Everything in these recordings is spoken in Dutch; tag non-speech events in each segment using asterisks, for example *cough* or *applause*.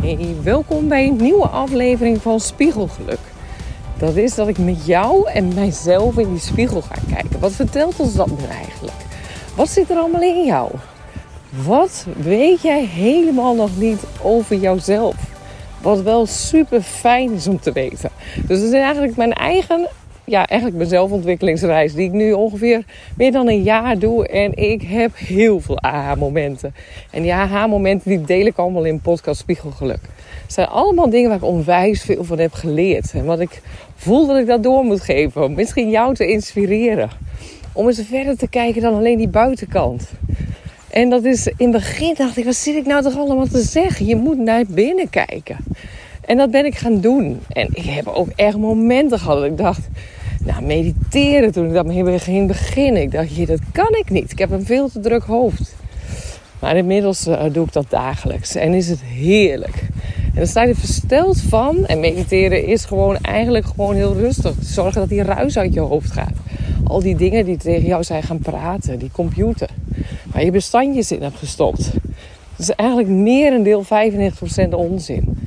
Hey, welkom bij een nieuwe aflevering van Spiegelgeluk. Dat is dat ik met jou en mijzelf in die spiegel ga kijken. Wat vertelt ons dat nu eigenlijk? Wat zit er allemaal in jou? Wat weet jij helemaal nog niet over jouzelf? Wat wel super fijn is om te weten. Dus dat is eigenlijk mijn eigen ja, eigenlijk mijn zelfontwikkelingsreis die ik nu ongeveer meer dan een jaar doe. En ik heb heel veel aha-momenten. En die aha-momenten die deel ik allemaal in podcast Spiegelgeluk. Het zijn allemaal dingen waar ik onwijs veel van heb geleerd. En wat ik voel dat ik dat door moet geven. Misschien jou te inspireren. Om eens verder te kijken dan alleen die buitenkant. En dat is in het begin dacht ik, wat zit ik nou toch allemaal te zeggen? Je moet naar binnen kijken. En dat ben ik gaan doen. En ik heb ook echt momenten gehad dat ik dacht, nou, mediteren toen ik daarmee ging beginnen. Ik dacht, je, dat kan ik niet. Ik heb een veel te druk hoofd. Maar inmiddels uh, doe ik dat dagelijks. En is het heerlijk. En dan sta je er versteld van. En mediteren is gewoon eigenlijk gewoon heel rustig. Zorgen dat die ruis uit je hoofd gaat. Al die dingen die tegen jou zijn gaan praten. Die computer. Waar je bestandjes in hebt gestopt. Dat is eigenlijk meer een deel 95% onzin.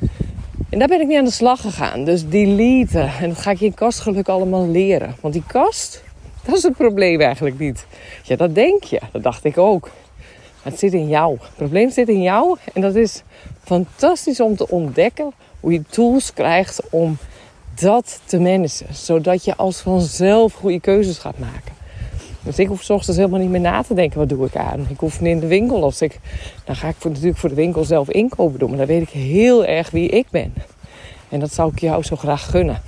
En daar ben ik mee aan de slag gegaan. Dus deleten. En dat ga ik je in kastgeluk allemaal leren. Want die kast, dat is het probleem eigenlijk niet. Ja, dat denk je. Dat dacht ik ook. Maar het zit in jou. Het probleem zit in jou. En dat is fantastisch om te ontdekken hoe je tools krijgt om dat te managen. Zodat je als vanzelf goede keuzes gaat maken. Dus ik hoef s ochtends helemaal niet meer na te denken, wat doe ik aan? Ik hoef niet in de winkel, als ik, dan ga ik voor, natuurlijk voor de winkel zelf inkopen doen. Maar dan weet ik heel erg wie ik ben. En dat zou ik jou zo graag gunnen.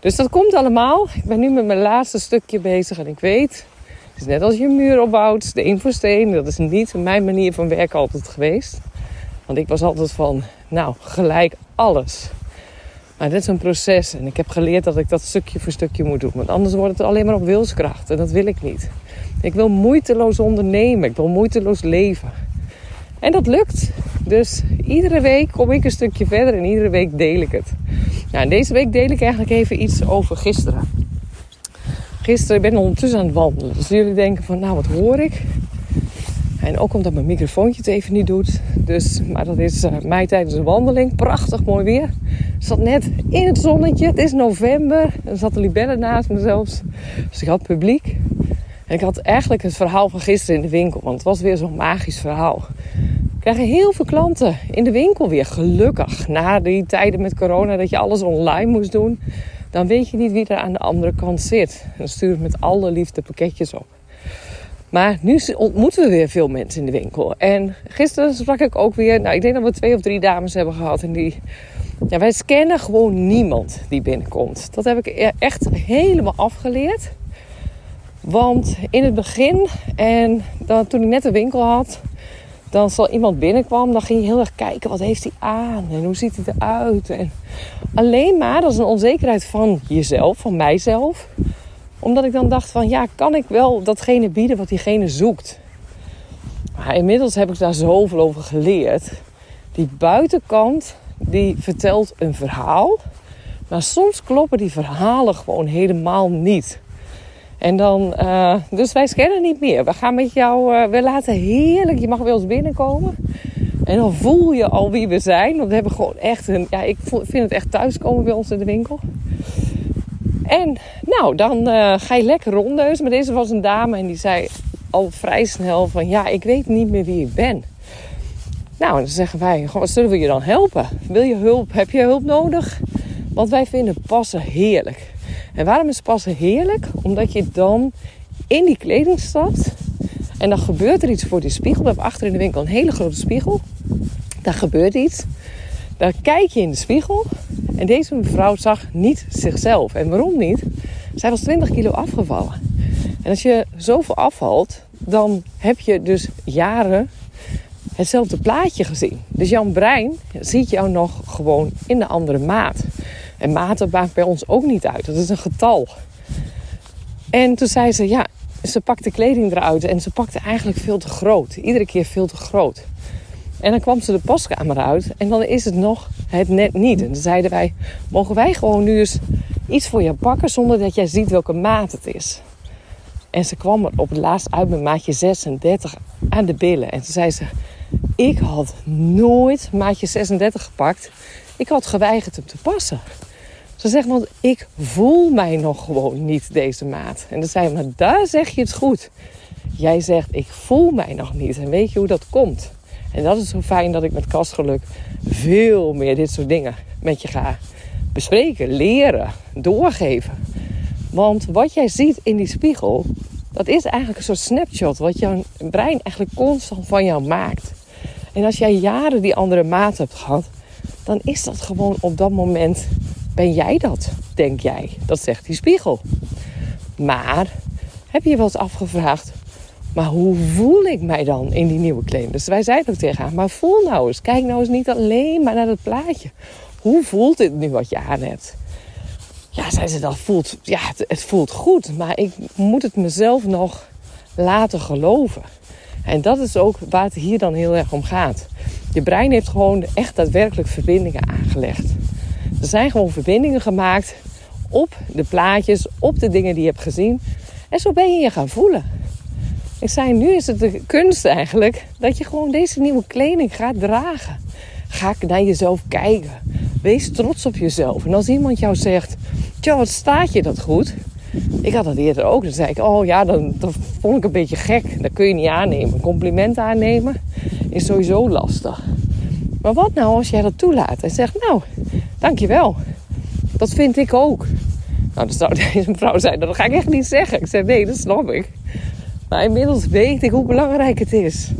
Dus dat komt allemaal. Ik ben nu met mijn laatste stukje bezig en ik weet, het is net als je een muur opbouwt, steen voor steen. Dat is niet mijn manier van werken altijd geweest. Want ik was altijd van, nou, gelijk alles. Maar dit is een proces en ik heb geleerd dat ik dat stukje voor stukje moet doen. Want anders wordt het alleen maar op wilskracht en dat wil ik niet. Ik wil moeiteloos ondernemen, ik wil moeiteloos leven. En dat lukt. Dus iedere week kom ik een stukje verder en iedere week deel ik het. Nou, deze week deel ik eigenlijk even iets over gisteren. Gisteren, ik ben ondertussen aan het wandelen. Dus jullie denken van, nou wat hoor ik? En ook omdat mijn microfoontje het even niet doet. Dus, maar dat is uh, mij tijdens een wandeling. Prachtig mooi weer. Zat net in het zonnetje. Het is november. Er zat een libelle naast me zelfs. Dus ik had publiek. En ik had eigenlijk het verhaal van gisteren in de winkel. Want het was weer zo'n magisch verhaal. We krijgen heel veel klanten in de winkel weer. Gelukkig. Na die tijden met corona dat je alles online moest doen. Dan weet je niet wie er aan de andere kant zit. Dan stuur ik met alle liefde pakketjes op. Maar nu ontmoeten we weer veel mensen in de winkel. En gisteren sprak ik ook weer. Nou, ik denk dat we twee of drie dames hebben gehad. En die. Ja, wij scannen gewoon niemand die binnenkomt. Dat heb ik e-, echt helemaal afgeleerd. Want in het begin, en dan, toen ik net de winkel had, dan zal iemand binnenkwam, dan ging je heel erg kijken wat heeft hij aan en hoe ziet hij eruit. En alleen maar, dat is een onzekerheid van jezelf, van mijzelf omdat ik dan dacht van ja, kan ik wel datgene bieden wat diegene zoekt? Maar inmiddels heb ik daar zoveel over geleerd. Die buitenkant die vertelt een verhaal. Maar soms kloppen die verhalen gewoon helemaal niet. En dan, uh, dus wij scannen niet meer. We gaan met jou, uh, we laten heerlijk, je mag bij ons binnenkomen. En dan voel je al wie we zijn. Want we hebben gewoon echt een, ja, ik vind het echt thuiskomen bij ons in de winkel. En nou, dan uh, ga je lekker rondeuzen. Maar deze was een dame en die zei al vrij snel van... Ja, ik weet niet meer wie ik ben. Nou, dan zeggen wij, wat zullen we je dan helpen? Wil je hulp? Heb je hulp nodig? Want wij vinden passen heerlijk. En waarom is passen heerlijk? Omdat je dan in die kleding stapt... En dan gebeurt er iets voor die spiegel. We hebben achter in de winkel een hele grote spiegel. Daar gebeurt iets. Dan kijk je in de spiegel en deze mevrouw zag niet zichzelf. En waarom niet? Zij was 20 kilo afgevallen. En als je zoveel afvalt, dan heb je dus jaren hetzelfde plaatje gezien. Dus jouw brein ziet jou nog gewoon in de andere maat. En maten maakt bij ons ook niet uit. Dat is een getal. En toen zei ze, ja, ze pakte kleding eruit en ze pakte eigenlijk veel te groot. Iedere keer veel te groot. En dan kwam ze de paskamer uit en dan is het nog het net niet. En zeiden wij, mogen wij gewoon nu eens iets voor je pakken zonder dat jij ziet welke maat het is? En ze kwam er op het laatst uit met maatje 36 aan de billen. En toen zei ze, ik had nooit maatje 36 gepakt. Ik had geweigerd hem te passen. Ze zegt, want ik voel mij nog gewoon niet deze maat. En dan zei ze, maar daar zeg je het goed. Jij zegt, ik voel mij nog niet. En weet je hoe dat komt? En dat is zo fijn dat ik met kastgeluk veel meer dit soort dingen met je ga bespreken, leren, doorgeven. Want wat jij ziet in die spiegel, dat is eigenlijk een soort snapshot wat jouw brein eigenlijk constant van jou maakt. En als jij jaren die andere maat hebt gehad, dan is dat gewoon op dat moment, ben jij dat, denk jij. Dat zegt die spiegel. Maar heb je wel eens afgevraagd, maar hoe voel ik mij dan in die nieuwe kleding? Dus wij zeiden ook tegen haar, maar voel nou eens. Kijk nou eens niet alleen maar naar het plaatje. Hoe voelt dit nu wat je aan hebt? Ja, zei ze, dat voelt, ja, het, het voelt goed. Maar ik moet het mezelf nog laten geloven. En dat is ook waar het hier dan heel erg om gaat. Je brein heeft gewoon echt daadwerkelijk verbindingen aangelegd. Er zijn gewoon verbindingen gemaakt op de plaatjes, op de dingen die je hebt gezien. En zo ben je je gaan voelen. Ik zei, nu is het de kunst eigenlijk dat je gewoon deze nieuwe kleding gaat dragen. Ga naar jezelf kijken. Wees trots op jezelf. En als iemand jou zegt, tja, wat staat je dat goed? Ik had dat eerder ook. Dan zei ik, oh ja, dan, dan vond ik een beetje gek. Dat kun je niet aannemen. Compliment aannemen is sowieso lastig. Maar wat nou als jij dat toelaat en zegt, nou, dankjewel. Dat vind ik ook. Nou, dan zou *laughs* deze mevrouw zijn, dat ga ik echt niet zeggen. Ik zei, nee, dat snap ik. Maar inmiddels weet ik hoe belangrijk het is.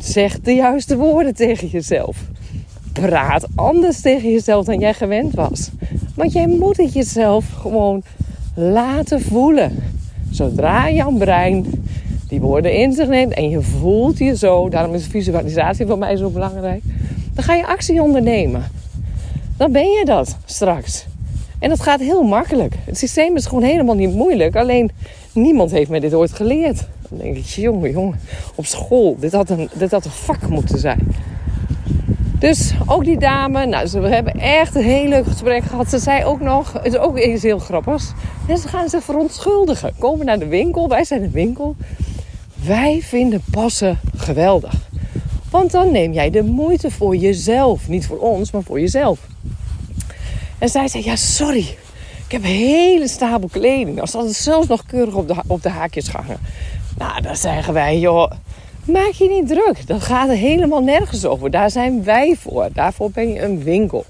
Zeg de juiste woorden tegen jezelf. Praat anders tegen jezelf dan jij gewend was. Want jij moet het jezelf gewoon laten voelen. Zodra jouw brein die woorden in zich neemt en je voelt je zo, daarom is visualisatie voor mij zo belangrijk, dan ga je actie ondernemen. Dan ben je dat straks. En dat gaat heel makkelijk. Het systeem is gewoon helemaal niet moeilijk. Alleen niemand heeft mij dit ooit geleerd. Dan denk ik, jongen, jongen, op school, dit had een, dit had een vak moeten zijn. Dus ook die dame, nou, we hebben echt een heel leuk gesprek gehad. Ze zei ook nog, het is ook iets heel grappigs. En ze gaan zich verontschuldigen. Komen naar de winkel, wij zijn de winkel. Wij vinden passen geweldig. Want dan neem jij de moeite voor jezelf. Niet voor ons, maar voor jezelf. En zij zei, ja sorry, ik heb hele stapel kleding. Als dat zelfs nog keurig op de, op de haakjes hangen. Nou, dan zeggen wij, joh, maak je niet druk. Dat gaat er helemaal nergens over. Daar zijn wij voor. Daarvoor ben je een winkel.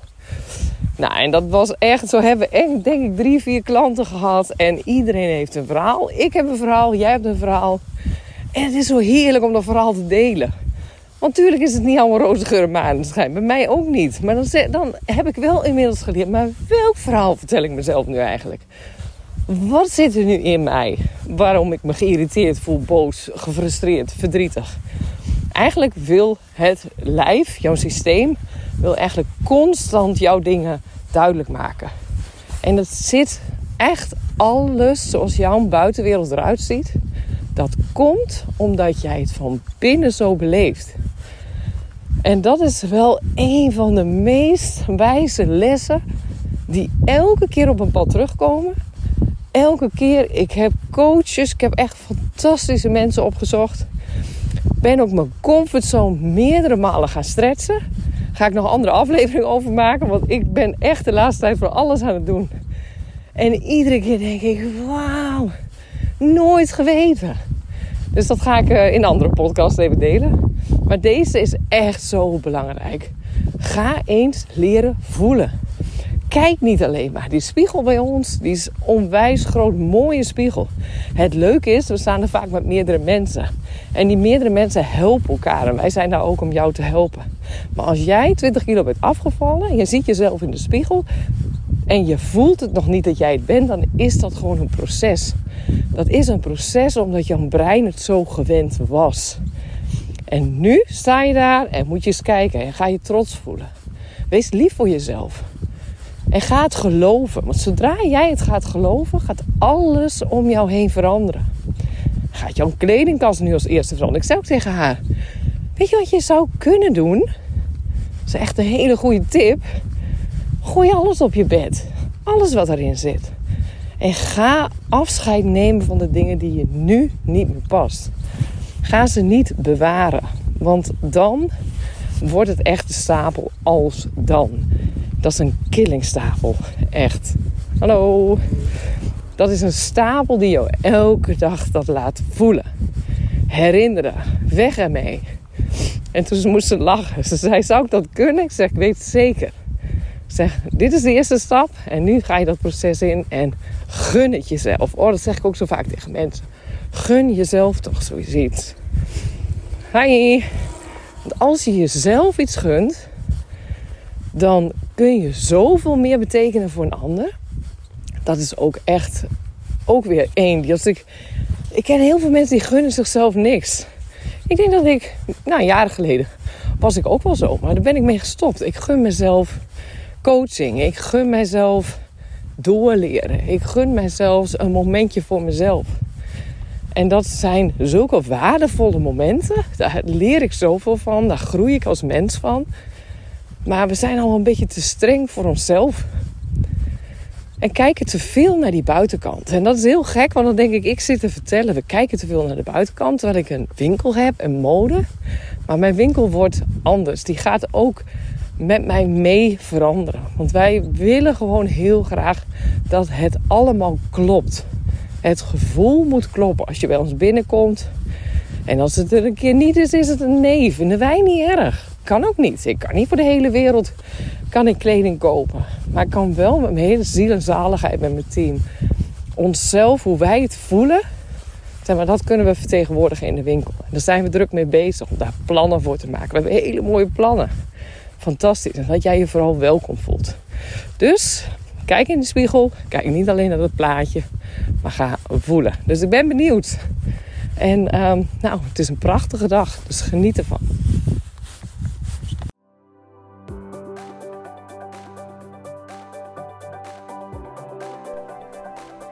Nou, en dat was echt, zo hebben we echt, denk ik, drie, vier klanten gehad. En iedereen heeft een verhaal. Ik heb een verhaal, jij hebt een verhaal. En het is zo heerlijk om dat verhaal te delen. Want natuurlijk is het niet allemaal roze geur en maneschijn. Bij mij ook niet. Maar dan, dan heb ik wel inmiddels geleerd. Maar welk verhaal vertel ik mezelf nu eigenlijk? Wat zit er nu in mij? Waarom ik me geïrriteerd voel, boos, gefrustreerd, verdrietig? Eigenlijk wil het lijf, jouw systeem, wil eigenlijk constant jouw dingen duidelijk maken. En dat zit echt alles zoals jouw buitenwereld eruit ziet. Dat komt omdat jij het van binnen zo beleeft. En dat is wel een van de meest wijze lessen die elke keer op een pad terugkomen. Elke keer, ik heb coaches, ik heb echt fantastische mensen opgezocht. Ben ook mijn comfortzone meerdere malen gaan stretchen. Ga ik nog een andere aflevering over maken, want ik ben echt de laatste tijd voor alles aan het doen. En iedere keer denk ik, wauw, nooit geweten. Dus dat ga ik eh, in andere podcast even delen. Maar deze is echt zo belangrijk. Ga eens leren voelen. Kijk niet alleen maar. Die spiegel bij ons, die is onwijs groot, mooie spiegel. Het leuke is, we staan er vaak met meerdere mensen. En die meerdere mensen helpen elkaar. En wij zijn daar ook om jou te helpen. Maar als jij 20 kilo bent afgevallen en je ziet jezelf in de spiegel, en je voelt het nog niet dat jij het bent, dan is dat gewoon een proces. Dat is een proces omdat jouw brein het zo gewend was. En nu sta je daar en moet je eens kijken en ga je trots voelen. Wees lief voor jezelf. En ga het geloven. Want zodra jij het gaat geloven, gaat alles om jou heen veranderen. Gaat jouw kledingkast nu als eerste veranderen. Ik zei ook tegen haar: Weet je wat je zou kunnen doen? Dat is echt een hele goede tip. Gooi alles op je bed. Alles wat erin zit. En ga afscheid nemen van de dingen die je nu niet meer past. Ga ze niet bewaren. Want dan wordt het echt stapel als dan. Dat is een killingstapel. Echt. Hallo. Dat is een stapel die je elke dag dat laat voelen. Herinneren. Weg ermee. En toen moest ze lachen. Ze zei, zou ik dat kunnen? Ik zeg, ik weet het zeker. Ik zeg, dit is de eerste stap. En nu ga je dat proces in. En gun het jezelf. Oh, dat zeg ik ook zo vaak tegen mensen. Gun jezelf toch zoiets. Hi. Want als je jezelf iets gunt, dan kun je zoveel meer betekenen voor een ander. Dat is ook echt ook weer één. Als ik, ik ken heel veel mensen die gunnen zichzelf niks. Ik denk dat ik, nou jaren geleden, was ik ook wel zo. Maar daar ben ik mee gestopt. Ik gun mezelf coaching. Ik gun mezelf doorleren. Ik gun mezelf een momentje voor mezelf. En dat zijn zulke waardevolle momenten. Daar leer ik zoveel van. Daar groei ik als mens van. Maar we zijn al een beetje te streng voor onszelf. En kijken te veel naar die buitenkant. En dat is heel gek, want dan denk ik, ik zit te vertellen, we kijken te veel naar de buitenkant. Terwijl ik een winkel heb, een mode. Maar mijn winkel wordt anders. Die gaat ook met mij mee veranderen. Want wij willen gewoon heel graag dat het allemaal klopt. Het gevoel moet kloppen als je bij ons binnenkomt. En als het er een keer niet is, is het een nee. Vinden wij niet erg. Kan ook niet. Ik kan niet voor de hele wereld kan ik kleding kopen. Maar ik kan wel met mijn hele ziel en zaligheid met mijn team. Onszelf, hoe wij het voelen. Zeg maar, dat kunnen we vertegenwoordigen in de winkel. Daar zijn we druk mee bezig om daar plannen voor te maken. We hebben hele mooie plannen. Fantastisch. En dat jij je vooral welkom voelt. Dus kijk in de spiegel. Kijk niet alleen naar het plaatje. Maar ga voelen. Dus ik ben benieuwd. En ehm, nou, het is een prachtige dag. Dus geniet ervan.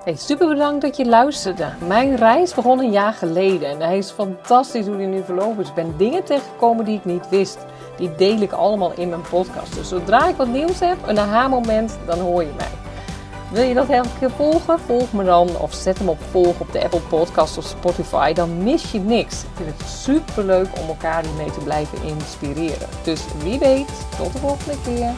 Hey, super bedankt dat je luisterde. Mijn reis begon een jaar geleden en hij is fantastisch hoe die nu verlopen is. Ik ben dingen tegengekomen die ik niet wist. Die deel ik allemaal in mijn podcast. Dus zodra ik wat nieuws heb, een aha-moment, dan hoor je mij. Wil je dat elke keer volgen? Volg me dan of zet hem op volg op de Apple Podcast of Spotify. Dan mis je niks. Ik vind het super leuk om elkaar hiermee te blijven inspireren. Dus wie weet, tot de volgende keer.